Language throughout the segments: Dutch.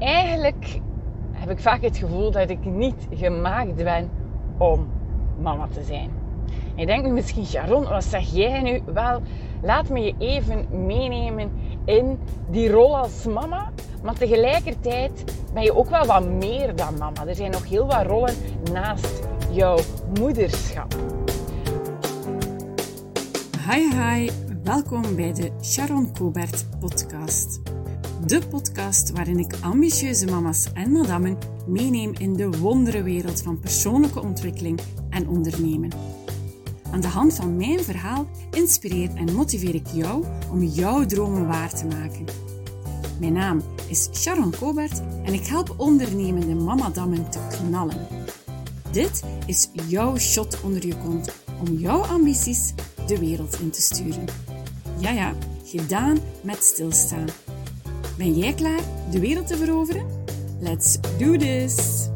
eigenlijk heb ik vaak het gevoel dat ik niet gemaakt ben om mama te zijn. En je denkt nu misschien, Sharon, wat zeg jij nu? Wel, laat me je even meenemen in die rol als mama. Maar tegelijkertijd ben je ook wel wat meer dan mama. Er zijn nog heel wat rollen naast jouw moederschap. Hi, hi. Welkom bij de Sharon Cobert podcast. De podcast waarin ik ambitieuze mama's en madammen meeneem in de wonderenwereld van persoonlijke ontwikkeling en ondernemen. Aan de hand van mijn verhaal inspireer en motiveer ik jou om jouw dromen waar te maken. Mijn naam is Sharon Cobert en ik help ondernemende mamadammen te knallen. Dit is jouw shot onder je kont om jouw ambities de wereld in te sturen. Ja, ja, gedaan met stilstaan. Ben jij klaar de wereld te veroveren? Let's do this!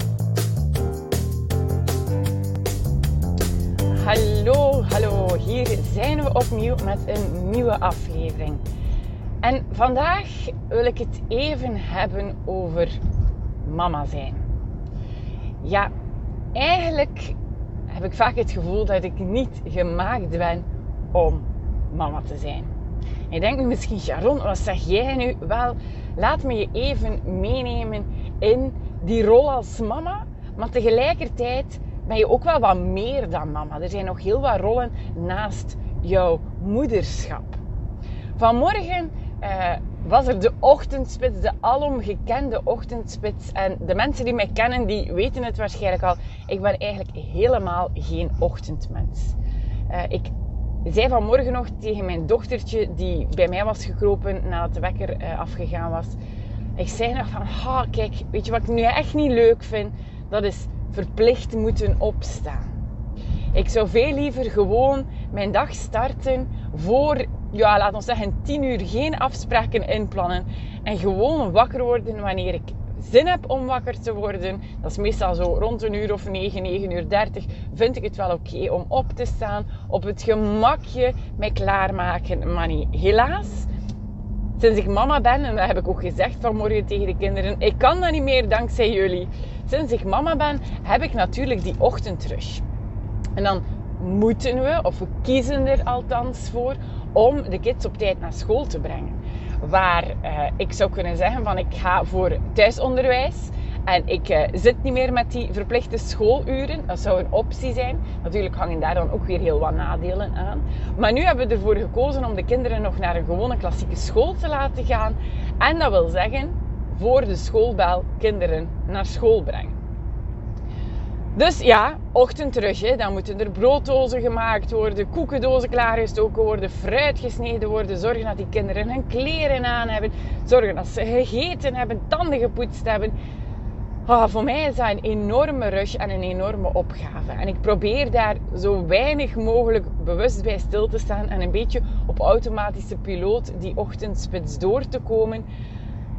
Hallo, hallo. Hier zijn we opnieuw met een nieuwe aflevering. En vandaag wil ik het even hebben over mama zijn. Ja, eigenlijk heb ik vaak het gevoel dat ik niet gemaakt ben om mama te zijn. Je denkt nu misschien, Sharon, wat zeg jij nu? Wel, laat me je even meenemen in die rol als mama. Maar tegelijkertijd ben je ook wel wat meer dan mama. Er zijn nog heel wat rollen naast jouw moederschap. Vanmorgen uh, was er de ochtendspits, de alomgekende ochtendspits. En de mensen die mij kennen, die weten het waarschijnlijk al. Ik ben eigenlijk helemaal geen ochtendmens. Uh, ik zei vanmorgen nog tegen mijn dochtertje, die bij mij was gekropen nadat de wekker uh, afgegaan was. Ik zei nog van, ha, kijk, weet je wat ik nu echt niet leuk vind? Dat is verplicht moeten opstaan. Ik zou veel liever gewoon mijn dag starten voor, ja, laat ons zeggen, 10 uur geen afspraken inplannen. En gewoon wakker worden wanneer ik zin heb om wakker te worden. Dat is meestal zo rond een uur of 9, 9 uur 30. Vind ik het wel oké om op te staan. Op het gemakje mij klaarmaken. Maar niet. Helaas, sinds ik mama ben, en dat heb ik ook gezegd vanmorgen tegen de kinderen, ik kan dat niet meer dankzij jullie. Sinds ik mama ben, heb ik natuurlijk die ochtendrush. En dan moeten we, of we kiezen er althans voor, om de kids op tijd naar school te brengen. Waar uh, ik zou kunnen zeggen van ik ga voor thuisonderwijs en ik uh, zit niet meer met die verplichte schooluren. Dat zou een optie zijn. Natuurlijk hangen daar dan ook weer heel wat nadelen aan. Maar nu hebben we ervoor gekozen om de kinderen nog naar een gewone klassieke school te laten gaan. En dat wil zeggen, voor de schoolbel kinderen naar school brengen. Dus ja, ochtendrug. Hè. Dan moeten er brooddozen gemaakt worden, koekendozen klaargestoken worden, fruit gesneden worden. Zorgen dat die kinderen hun kleren aan hebben. Zorgen dat ze gegeten hebben, tanden gepoetst hebben. Oh, voor mij is dat een enorme rush en een enorme opgave. En ik probeer daar zo weinig mogelijk bewust bij stil te staan en een beetje op automatische piloot die ochtendspits door te komen.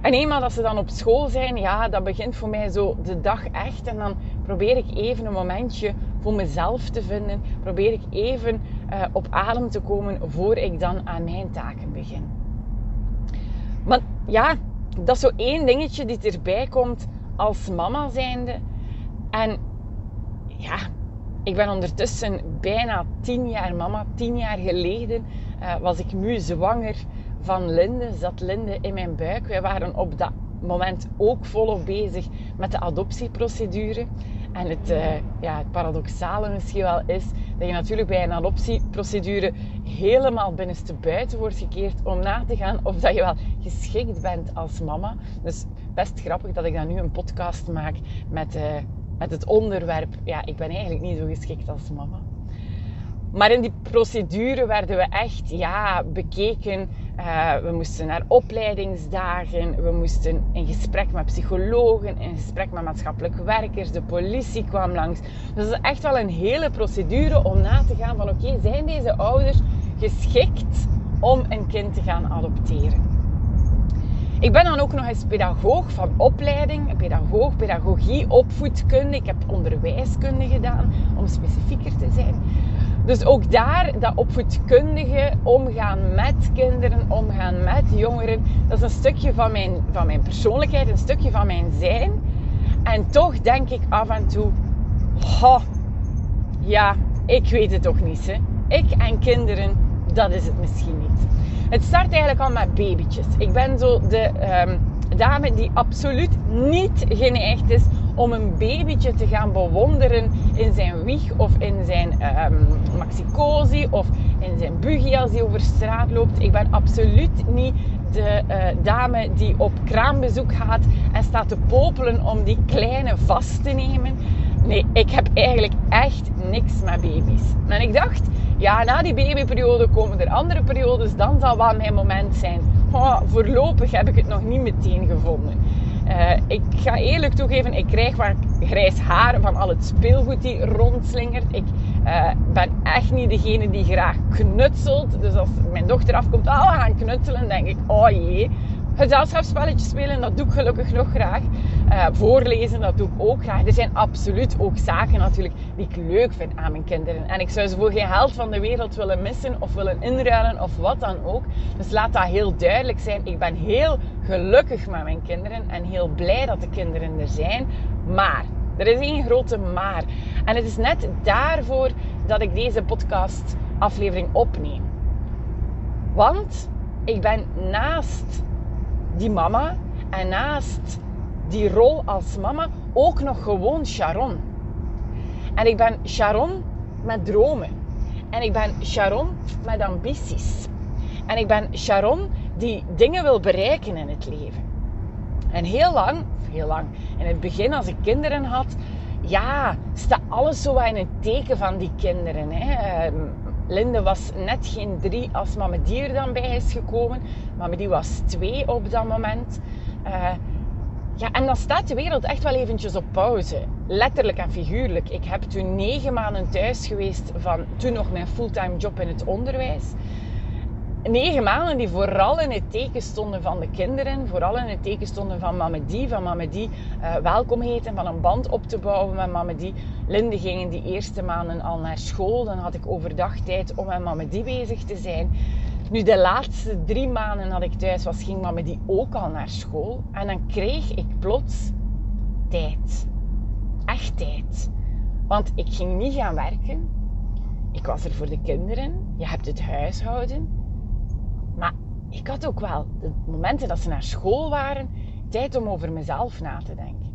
En eenmaal dat ze dan op school zijn, ja, dat begint voor mij zo de dag echt. En dan probeer ik even een momentje voor mezelf te vinden. Probeer ik even uh, op adem te komen voor ik dan aan mijn taken begin. Maar ja, dat is zo één dingetje die erbij komt als mama zijnde. En ja, ik ben ondertussen bijna tien jaar mama. Tien jaar geleden uh, was ik nu zwanger van Linde, zat Linde in mijn buik. Wij waren op dat moment ook volop bezig met de adoptieprocedure. En het, uh, ja, het paradoxale misschien wel is dat je natuurlijk bij een adoptieprocedure helemaal binnenste buiten wordt gekeerd om na te gaan of dat je wel geschikt bent als mama. Dus best grappig dat ik dan nu een podcast maak met, uh, met het onderwerp. Ja, ik ben eigenlijk niet zo geschikt als mama. Maar in die procedure werden we echt ja, bekeken. Uh, we moesten naar opleidingsdagen, we moesten in gesprek met psychologen, in gesprek met maatschappelijk werkers, de politie kwam langs. Dus het is echt wel een hele procedure om na te gaan van oké, zijn deze ouders geschikt om een kind te gaan adopteren? Ik ben dan ook nog eens pedagoog van opleiding, pedagoog, pedagogie, opvoedkunde. Ik heb onderwijskunde gedaan, om specifieker te zijn. Dus ook daar, dat opvoedkundige omgaan met kinderen, omgaan met jongeren, dat is een stukje van mijn, van mijn persoonlijkheid, een stukje van mijn zijn. En toch denk ik af en toe, oh, ja, ik weet het toch niet. Hè. Ik en kinderen, dat is het misschien niet. Het start eigenlijk al met babytjes. Ik ben zo de um, dame die absoluut niet geneigd is om een babytje te gaan bewonderen in zijn wieg of in zijn um, ehm, maxicosi of in zijn buggy als hij over straat loopt. Ik ben absoluut niet de uh, dame die op kraambezoek gaat en staat te popelen om die kleine vast te nemen. Nee, ik heb eigenlijk echt niks met baby's. En ik dacht, ja, na die babyperiode komen er andere periodes, dan zal wel mijn moment zijn. Oh, voorlopig heb ik het nog niet meteen gevonden. Uh, ik ga eerlijk toegeven, ik krijg wat grijs haar van al het speelgoed die rondslingert. Ik uh, ben echt niet degene die graag knutselt. Dus als mijn dochter afkomt, oh, we gaan knutselen, denk ik, oh jee. Gezelschapsspelletjes spelen, dat doe ik gelukkig nog graag. Uh, voorlezen, dat doe ik ook graag. Er zijn absoluut ook zaken natuurlijk die ik leuk vind aan mijn kinderen. En ik zou ze voor geen geld van de wereld willen missen of willen inruilen of wat dan ook. Dus laat dat heel duidelijk zijn. Ik ben heel gelukkig met mijn kinderen en heel blij dat de kinderen er zijn. Maar, er is één grote maar. En het is net daarvoor dat ik deze podcast aflevering opneem. Want ik ben naast die mama en naast die rol als mama ook nog gewoon Sharon. En ik ben Sharon met dromen. En ik ben Sharon met ambities. En ik ben Sharon die dingen wil bereiken in het leven. En heel lang, heel lang, in het begin als ik kinderen had, ja, staat alles zo in het teken van die kinderen. Hè. Ehm, Linde was net geen drie als mama die er dan bij is gekomen. Mama die was twee op dat moment. Uh, ja, en dan staat de wereld echt wel eventjes op pauze. Letterlijk en figuurlijk. Ik heb toen negen maanden thuis geweest van toen nog mijn fulltime job in het onderwijs. Negen maanden die vooral in het teken stonden van de kinderen. Vooral in het teken stonden van mama die, van mama die uh, welkom heten, van een band op te bouwen met mama die. Linde gingen die eerste maanden al naar school. Dan had ik overdag tijd om met mama die bezig te zijn. Nu, de laatste drie maanden dat ik thuis was, ging mama die ook al naar school. En dan kreeg ik plots tijd. Echt tijd. Want ik ging niet gaan werken. Ik was er voor de kinderen. Je hebt het huishouden. Ik had ook wel de momenten dat ze naar school waren, tijd om over mezelf na te denken.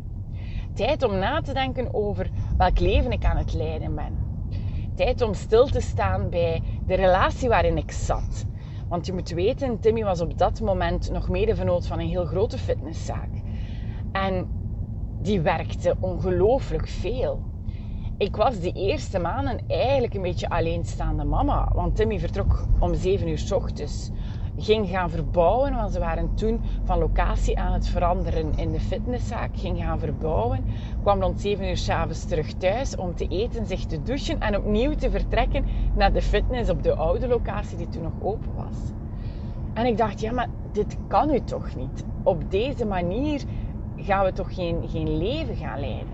Tijd om na te denken over welk leven ik aan het leiden ben. Tijd om stil te staan bij de relatie waarin ik zat. Want je moet weten, Timmy was op dat moment nog medevenoot van een heel grote fitnesszaak. En die werkte ongelooflijk veel. Ik was de eerste maanden eigenlijk een beetje alleenstaande mama. Want Timmy vertrok om 7 uur s ochtends. Ging gaan verbouwen, want ze waren toen van locatie aan het veranderen in de fitnesszaak. Ging gaan verbouwen. Kwam rond 7 uur s'avonds terug thuis om te eten, zich te douchen en opnieuw te vertrekken naar de fitness op de oude locatie die toen nog open was. En ik dacht, ja, maar dit kan u toch niet? Op deze manier gaan we toch geen, geen leven gaan leiden?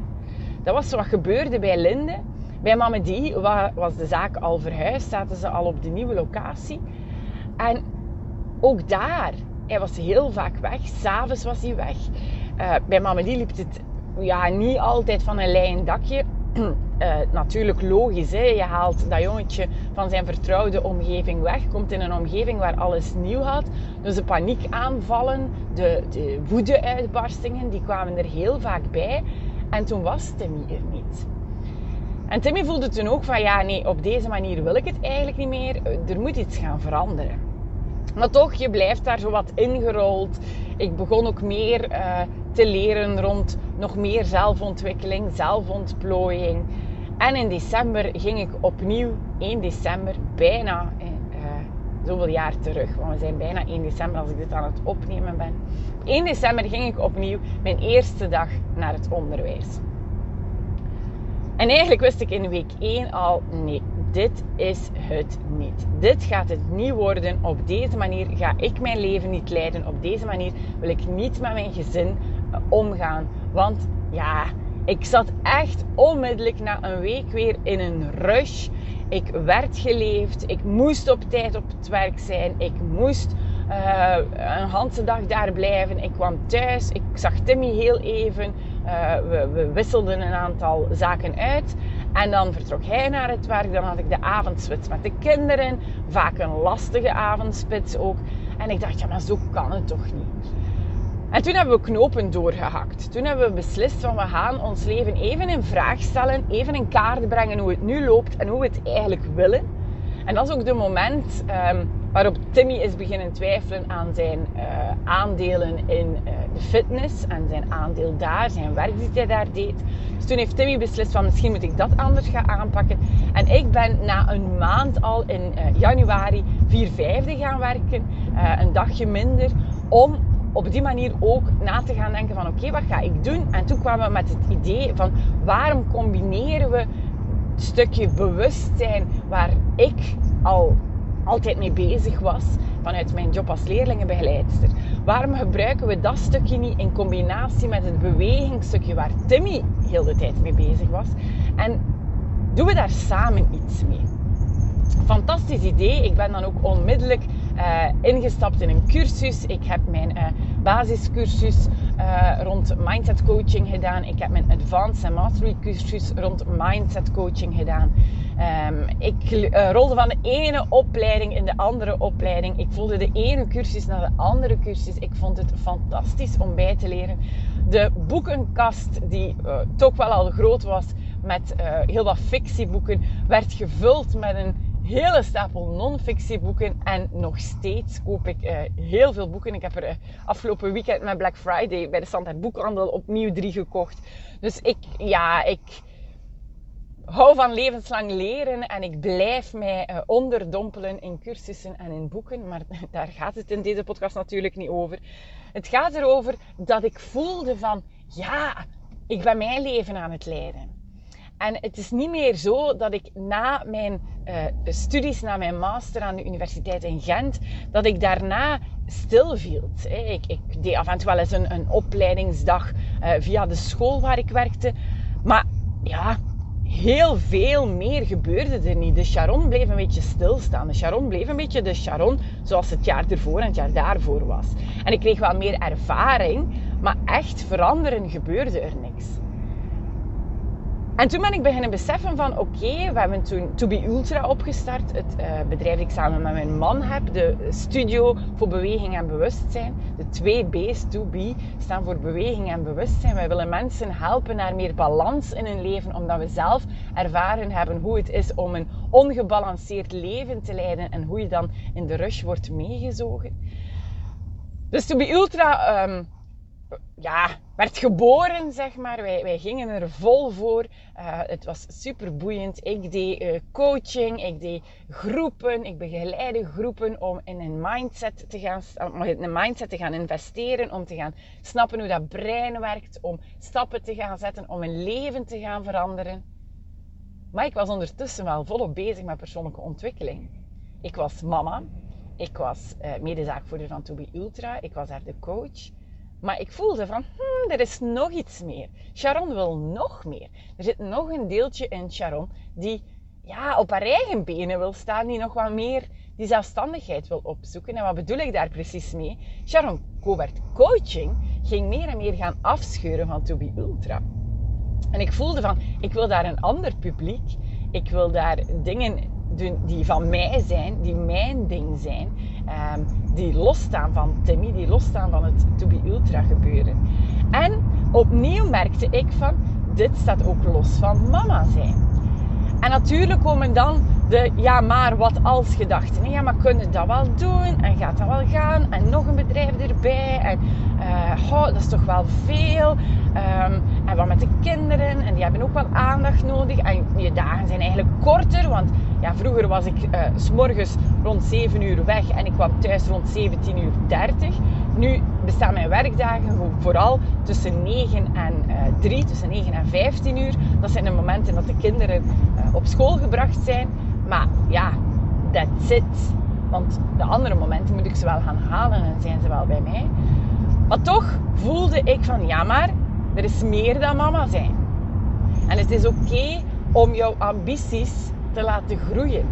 Dat was wat gebeurde bij Linde. Bij Mama Die was de zaak al verhuisd, zaten ze al op de nieuwe locatie. En ook daar, hij was heel vaak weg. S'avonds was hij weg. Uh, bij Mama liep het ja, niet altijd van een lijn dakje. Uh, natuurlijk logisch. Hè? Je haalt dat jongetje van zijn vertrouwde omgeving weg. Komt in een omgeving waar alles nieuw had. Dus de paniekaanvallen, de, de woede-uitbarstingen, die kwamen er heel vaak bij. En toen was Timmy er niet. En Timmy voelde toen ook van, ja nee, op deze manier wil ik het eigenlijk niet meer. Er moet iets gaan veranderen. Maar toch, je blijft daar zo wat ingerold. Ik begon ook meer uh, te leren rond nog meer zelfontwikkeling, zelfontplooiing. En in december ging ik opnieuw, 1 december, bijna uh, zoveel jaar terug. Want we zijn bijna 1 december als ik dit aan het opnemen ben. Op 1 december ging ik opnieuw mijn eerste dag naar het onderwijs. En eigenlijk wist ik in week 1 al, nee, dit is het niet. Dit gaat het niet worden. Op deze manier ga ik mijn leven niet leiden. Op deze manier wil ik niet met mijn gezin omgaan. Want ja, Ik zat echt onmiddellijk na een week weer in een rush. Ik werd geleefd. Ik moest op tijd op het werk zijn. Ik moest uh, een hele dag daar blijven. Ik kwam thuis. Ik zag Timmy heel even. Uh, we, we, wisselden een aantal zaken uit. En dan vertrok hij naar het werk. Dan had ik de avondspits met de kinderen. Vaak een lastige avondspits ook. En ik dacht, ja, maar zo kan het toch niet. En toen hebben we knopen doorgehakt. Toen hebben we beslist van we gaan ons leven even in vraag stellen, even in kaart brengen hoe het nu loopt en hoe we het eigenlijk willen. En dat is ook de moment um, waarop Timmy is beginnen twijfelen aan zijn uh, aandelen in uh, de fitness en zijn aandeel daar, zijn werk die hij daar deed. Dus toen heeft Timmy beslist van misschien moet ik dat anders gaan aanpakken. En ik ben na een maand al in uh, januari vier vijfde gaan werken, een dagje minder, om op die manier ook na te gaan denken van oké, wat ga ik doen? En toen kwamen we met het idee van waarom combineren we stukje bewustzijn waar ik al altijd mee bezig was vanuit mijn job als leerlingenbegeleidster. Waarom gebruiken we dat stukje niet in combinatie met het bewegingsstukje waar Timmy heel de tijd mee bezig was? En doen we daar samen iets mee? Fantastisch idee. Ik ben dan ook onmiddellijk uh, ingestapt in een cursus. Ik heb mijn uh, basiscursus uh, rond mindset coaching gedaan. Ik heb mijn advanced en mastery cursus rond mindset coaching gedaan. Um, ik rolde van de ene opleiding in de andere opleiding. Ik volgde de ene cursus naar de andere cursus. Ik vond het fantastisch om bij te leren. De boekenkast, die toch wel al groot was met heel wat fictieboeken, werd gevuld met een hele stapel non-fictieboeken. En nog steeds koop ik uh, heel veel boeken. Ik heb er uh, afgelopen weekend met Black Friday bij de Standaard Boekhandel opnieuw drie gekocht. Dus ik, ja, ik hou van levenslang leren en ik blijf mij uh, onderdompelen in cursussen en in boeken. Maar daar gaat het in deze podcast natuurlijk niet over. Het gaat erover dat ik voelde van, ja, ik ben mijn leven aan het leiden. En het is niet meer zo dat ik na mijn uh, studies, na mijn master aan de Universiteit in Gent, dat ik daarna stilviel. Ik, ik deed af en toe wel eens een, een opleidingsdag uh, via de school waar ik werkte. Maar ja, heel veel meer gebeurde er niet. De Charon bleef een beetje stilstaan. De Charon bleef een beetje de Charon zoals het jaar ervoor en het jaar daarvoor was. En ik kreeg wel meer ervaring, maar echt veranderen gebeurde er niks. En toen ben ik beginnen beseffen van oké, we hebben toen To Be Ultra opgestart. Het uh, bedrijf dat ik samen met mijn man heb. De studio voor beweging en bewustzijn. De twee B's, To Be, staan voor beweging en bewustzijn. Wij willen mensen helpen naar meer balans in hun leven. Omdat we zelf ervaren hebben hoe het is om een ongebalanceerd leven te leiden. En hoe je dan in de rush wordt meegezogen. Dus To Be Ultra... Um, ja, werd geboren, zeg maar. Wij, wij gingen er vol voor. Uh, het was super boeiend. Ik deed uh, coaching, ik deed groepen, ik begeleide groepen om in een mindset te gaan, om in een mindset te gaan investeren, om te gaan snappen hoe dat brein werkt, om stappen te gaan zetten, om een leven te gaan veranderen. Maar ik was ondertussen wel volop bezig met persoonlijke ontwikkeling. Ik was mama, ik was uh, medezaakvoerder van To Be Ultra, ik was daar de coach. Maar ik voelde van, hmm, er is nog iets meer. Sharon wil nog meer. Er zit nog een deeltje in Sharon die ja, op haar eigen benen wil staan, die nog wat meer die zelfstandigheid wil opzoeken. En wat bedoel ik daar precies mee? Sharon Cobert Coaching ging meer en meer gaan afscheuren van To Be Ultra. En ik voelde van, ik wil daar een ander publiek. Ik wil daar dingen die van mij zijn, die mijn ding zijn, um, die losstaan van Timmy, die losstaan van het To Be Ultra gebeuren. En opnieuw merkte ik van, dit staat ook los van mama zijn. En natuurlijk komen dan de ja maar wat als gedachten. Ja maar kunnen dat wel doen en gaat dat wel gaan en nog een bedrijf erbij en uh, dat is toch wel veel. Um, en wat met de kinderen en die hebben ook wel aandacht nodig en je dagen zijn eigenlijk korter want ja, vroeger was ik uh, s morgens rond 7 uur weg en ik kwam thuis rond 17 uur 30. Nu bestaan mijn werkdagen vooral tussen 9 en uh, eh, 3, tussen 9 en 15 uur. Dat zijn de momenten dat de kinderen op school gebracht zijn. Maar ja, that's it. Want de andere momenten moet ik ze wel gaan halen en zijn ze wel bij mij. Maar toch voelde ik van ja, maar er is meer dan mama zijn. En het is oké om jouw ambities te laten groeien.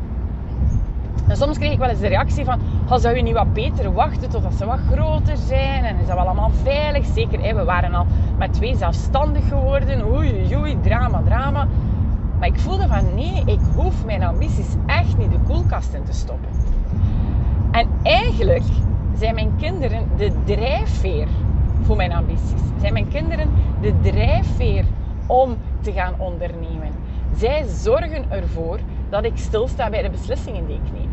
En soms kreeg ik wel eens de reactie van, oh, zou je niet wat beter wachten totdat ze wat groter zijn? En is dat wel allemaal veilig? Zeker, we waren al met twee zelfstandig geworden. Oei, oei, drama, drama. Maar ik voelde van, nee, ik hoef mijn ambities echt niet de koelkast in te stoppen. En eigenlijk zijn mijn kinderen de drijfveer voor mijn ambities. Zijn mijn kinderen de drijfveer om te gaan ondernemen. Zij zorgen ervoor dat ik stilsta bij de beslissingen die ik neem.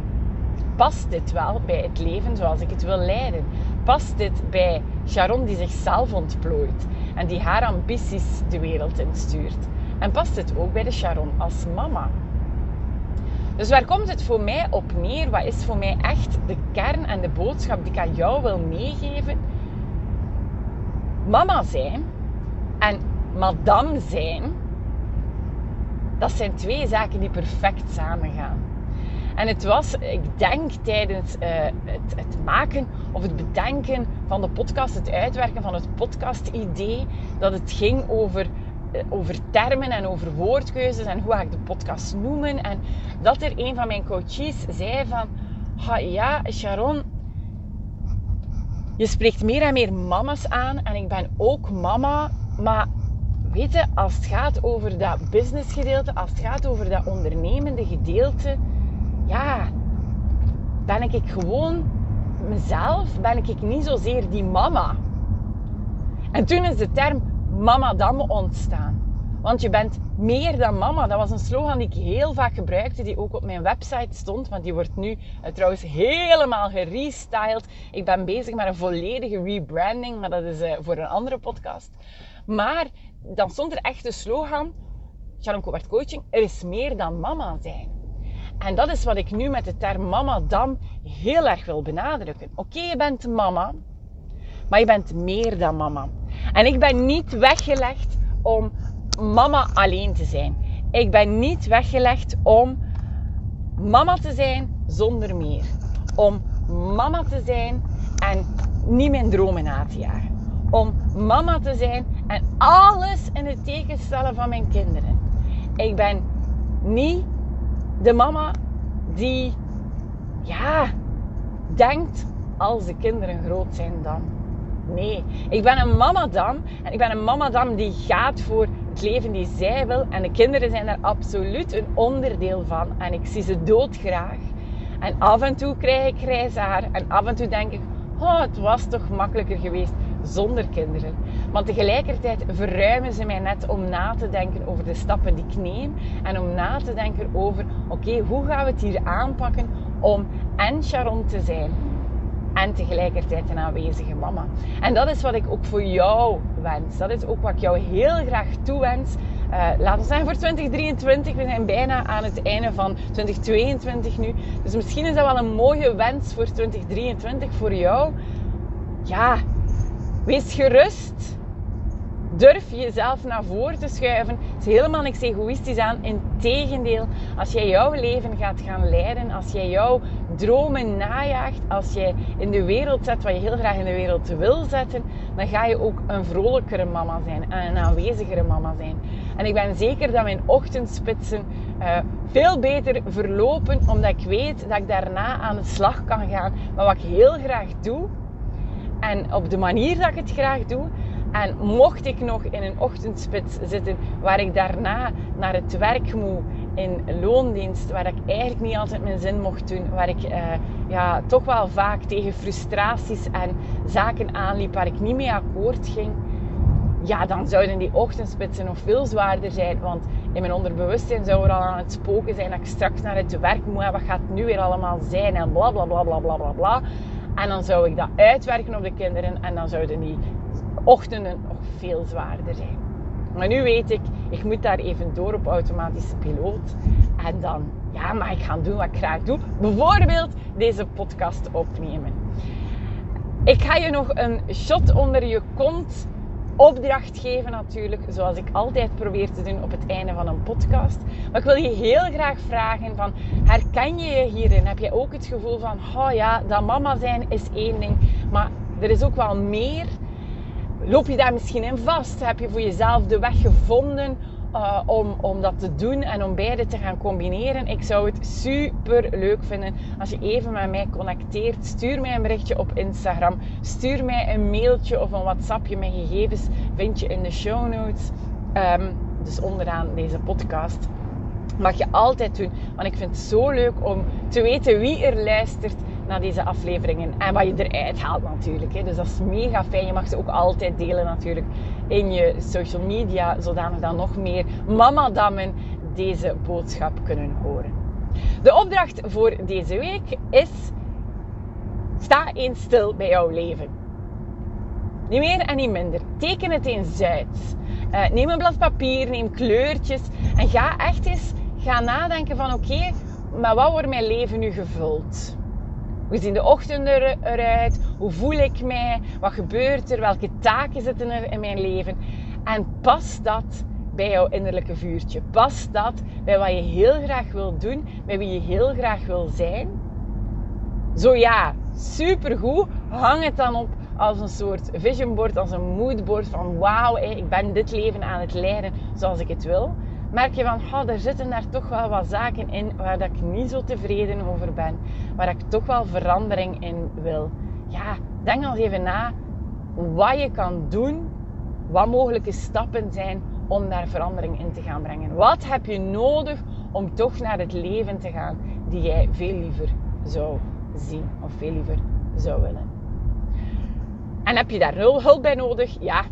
Past dit wel bij het leven zoals ik het wil leiden? Past dit bij Sharon die zichzelf ontplooit en die haar ambities de wereld instuurt? En past dit ook bij de Sharon als mama? Dus waar komt het voor mij op neer? Wat is voor mij echt de kern en de boodschap die ik aan jou wil meegeven? Mama zijn en madame zijn, dat zijn twee zaken die perfect samengaan. En het was, ik denk, tijdens uh, het, het, maken of het bedenken van de podcast, het uitwerken van het podcast-idee, dat het ging over, over termen en over woordkeuzes en hoe ga ik de podcast noemen. En dat er een van mijn coaches zei van, ja, Sharon, je spreekt meer en meer mama's aan en ik ben ook mama, maar weet je, als het gaat over dat businessgedeelte, als het gaat over dat ondernemende gedeelte, ja, ben ik gewoon mezelf, ben ik niet zozeer die mama. En toen is de term mama dam ontstaan. Want je bent meer dan mama. Dat was een slogan die ik heel vaak gebruikte, die ook op mijn website stond. Want die wordt nu uh, trouwens helemaal gerestyled. Ik ben bezig met een volledige rebranding, maar dat is uh, voor een andere podcast. Maar dan stond er echt de slogan, Sharon Kobert Coaching, er is meer dan mama zijn. En dat is wat ik nu met de term mama dam heel erg wil benadrukken. Oké, je bent mama, maar je bent meer dan mama. En ik ben niet weggelegd om mama alleen te zijn. Ik ben niet weggelegd om mama te zijn zonder meer. Om mama te zijn en niet mijn dromen na te jagen. Om mama te zijn en alles in het teken stellen van mijn kinderen. Ik ben niet de mama die, ja, denkt als de kinderen groot zijn dan. Nee, ik ben een mama dan. En ik ben een mama dan die gaat voor het leven die zij wil. En de kinderen zijn daar absoluut een onderdeel van. En ik zie ze doodgraag. En af en toe krijg ik grijs haar. En af en toe denk ik, oh, het was toch makkelijker geweest zonder kinderen. Maar tegelijkertijd verruimen ze mij net om na te denken over de stappen die ik neem. En om na te denken over, oké, hoe gaan we het hier aanpakken om en Sharon te zijn en tegelijkertijd een aanwezige mama. En dat is wat ik ook voor jou wens. Dat is ook wat ik jou heel graag toewens. Uh, laten we zeggen voor 2023. We zijn bijna aan het einde van 2022 nu. Dus misschien is dat wel een mooie wens voor 2023 voor jou. Ja, wees gerust durf jezelf naar voren te schuiven. Het is helemaal niks egoïstisch aan. Integendeel, als jij jouw leven gaat gaan leiden, als jij jouw dromen najaagt, als jij in de wereld zet wat je heel graag in de wereld wil zetten, dan ga je ook een vrolijkere mama zijn en een aanwezigere mama zijn. En ik ben zeker dat mijn ochtendspitsen uh, veel beter verlopen, omdat ik weet dat ik daarna aan de slag kan gaan met wat ik heel graag doe. En op de manier dat ik het graag doe. En mocht ik nog in een ochtendspits zitten waar ik daarna naar het werk moet in loondienst, waar ik eigenlijk niet altijd mijn zin mocht doen, waar ik uh, ja, toch wel vaak tegen frustraties en zaken aanliep waar ik niet mee akkoord ging, ja, dan zouden die ochtendspitsen nog veel zwaarder zijn. Want in mijn onderbewustzijn zou er al aan het spoken zijn dat ik straks naar het werk moet en wat gaat het nu weer allemaal zijn en bla bla bla bla bla bla. En dan zou ik dat uitwerken op de kinderen en dan zouden die ochtenden nog veel zwaarder zijn. Maar nu weet ik, ik moet daar even door op automatische piloot. En dan ja, mag ik gaan doen wat ik graag doe. Bijvoorbeeld deze podcast opnemen. Ik ga je nog een shot onder je kont opdracht geven natuurlijk, zoals ik altijd probeer te doen op het einde van een podcast. Maar ik wil je heel graag vragen van, herken je je hierin? Heb je ook het gevoel van, oh ja, dat mama zijn is één ding, maar er is ook wel meer Loop je daar misschien in vast? Heb je voor jezelf de weg gevonden uh, om, om dat te doen en om beide te gaan combineren. Ik zou het super leuk vinden als je even met mij connecteert. Stuur mij een berichtje op Instagram. Stuur mij een mailtje of een WhatsAppje. Mijn gegevens vind je in de show notes. Um, dus onderaan deze podcast. Mag je altijd doen, want ik vind het zo leuk om te weten wie er luistert naar deze afleveringen en wat je eruit haalt natuurlijk. Dus dat is mega fijn. Je mag ze ook altijd delen natuurlijk in je social media, zodanig dat nog meer mamadammen deze boodschap kunnen horen. De opdracht voor deze week is: sta eens stil bij jouw leven. Niet meer en niet minder. Teken het eens uit. Uh, neem een blad papier, neem kleurtjes en ga echt eens gaan nadenken van oké, maar wat wordt mijn leven nu gevuld? Hoe zien de ochtenden eruit? Hoe voel ik mij? Wat gebeurt er? Welke taken zitten er in mijn leven? En pas dat bij jouw innerlijke vuurtje. Pas dat bij wat je heel graag wil doen, bij wie je heel graag wil zijn. Zo ja, supergoed. Hang het dan op als een soort visionboard, als een moodboard van wauw, ik ben dit leven aan het leiden zoals ik het wil merk je van, oh, er zitten daar toch wel wat zaken in waar dat ik niet zo tevreden over ben. Waar ik toch wel verandering in wil. Ja, denk al even na wat je kan doen. Wat mogelijke stappen zijn om daar verandering in te gaan brengen. Wat heb je nodig om toch naar het leven te gaan die jij veel liever zou zien of veel liever zou willen. En heb je daar hulp bij nodig? Ja,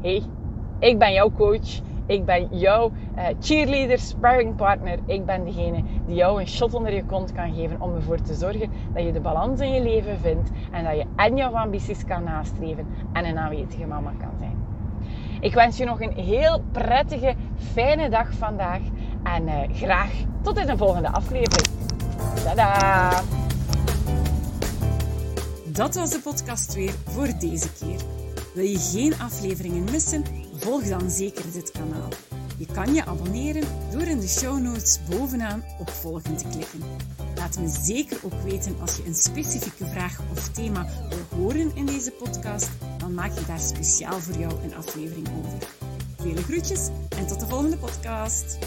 hey, ik ben jouw coach. Ik ben jouw uh, cheerleader, sparringpartner. Ik ben degene die jou een shot onder je kont kan geven om ervoor te zorgen dat je de balans in je leven vindt en dat je en jouw ambities kan nastreven en een aanwezige mama kan zijn. Ik wens je nog een heel prettige, fijne dag vandaag en uh, graag tot in een volgende aflevering. Tada! Dat was de podcast weer voor deze keer. Wil je geen afleveringen missen? Volg dan zeker dit kanaal. Je kan je abonneren door in de show notes bovenaan op volgen te klikken. Laat me zeker ook weten als je een specifieke vraag of thema wil horen in deze podcast, dan maak je daar speciaal voor jou een aflevering over. Vele groetjes en tot de volgende podcast.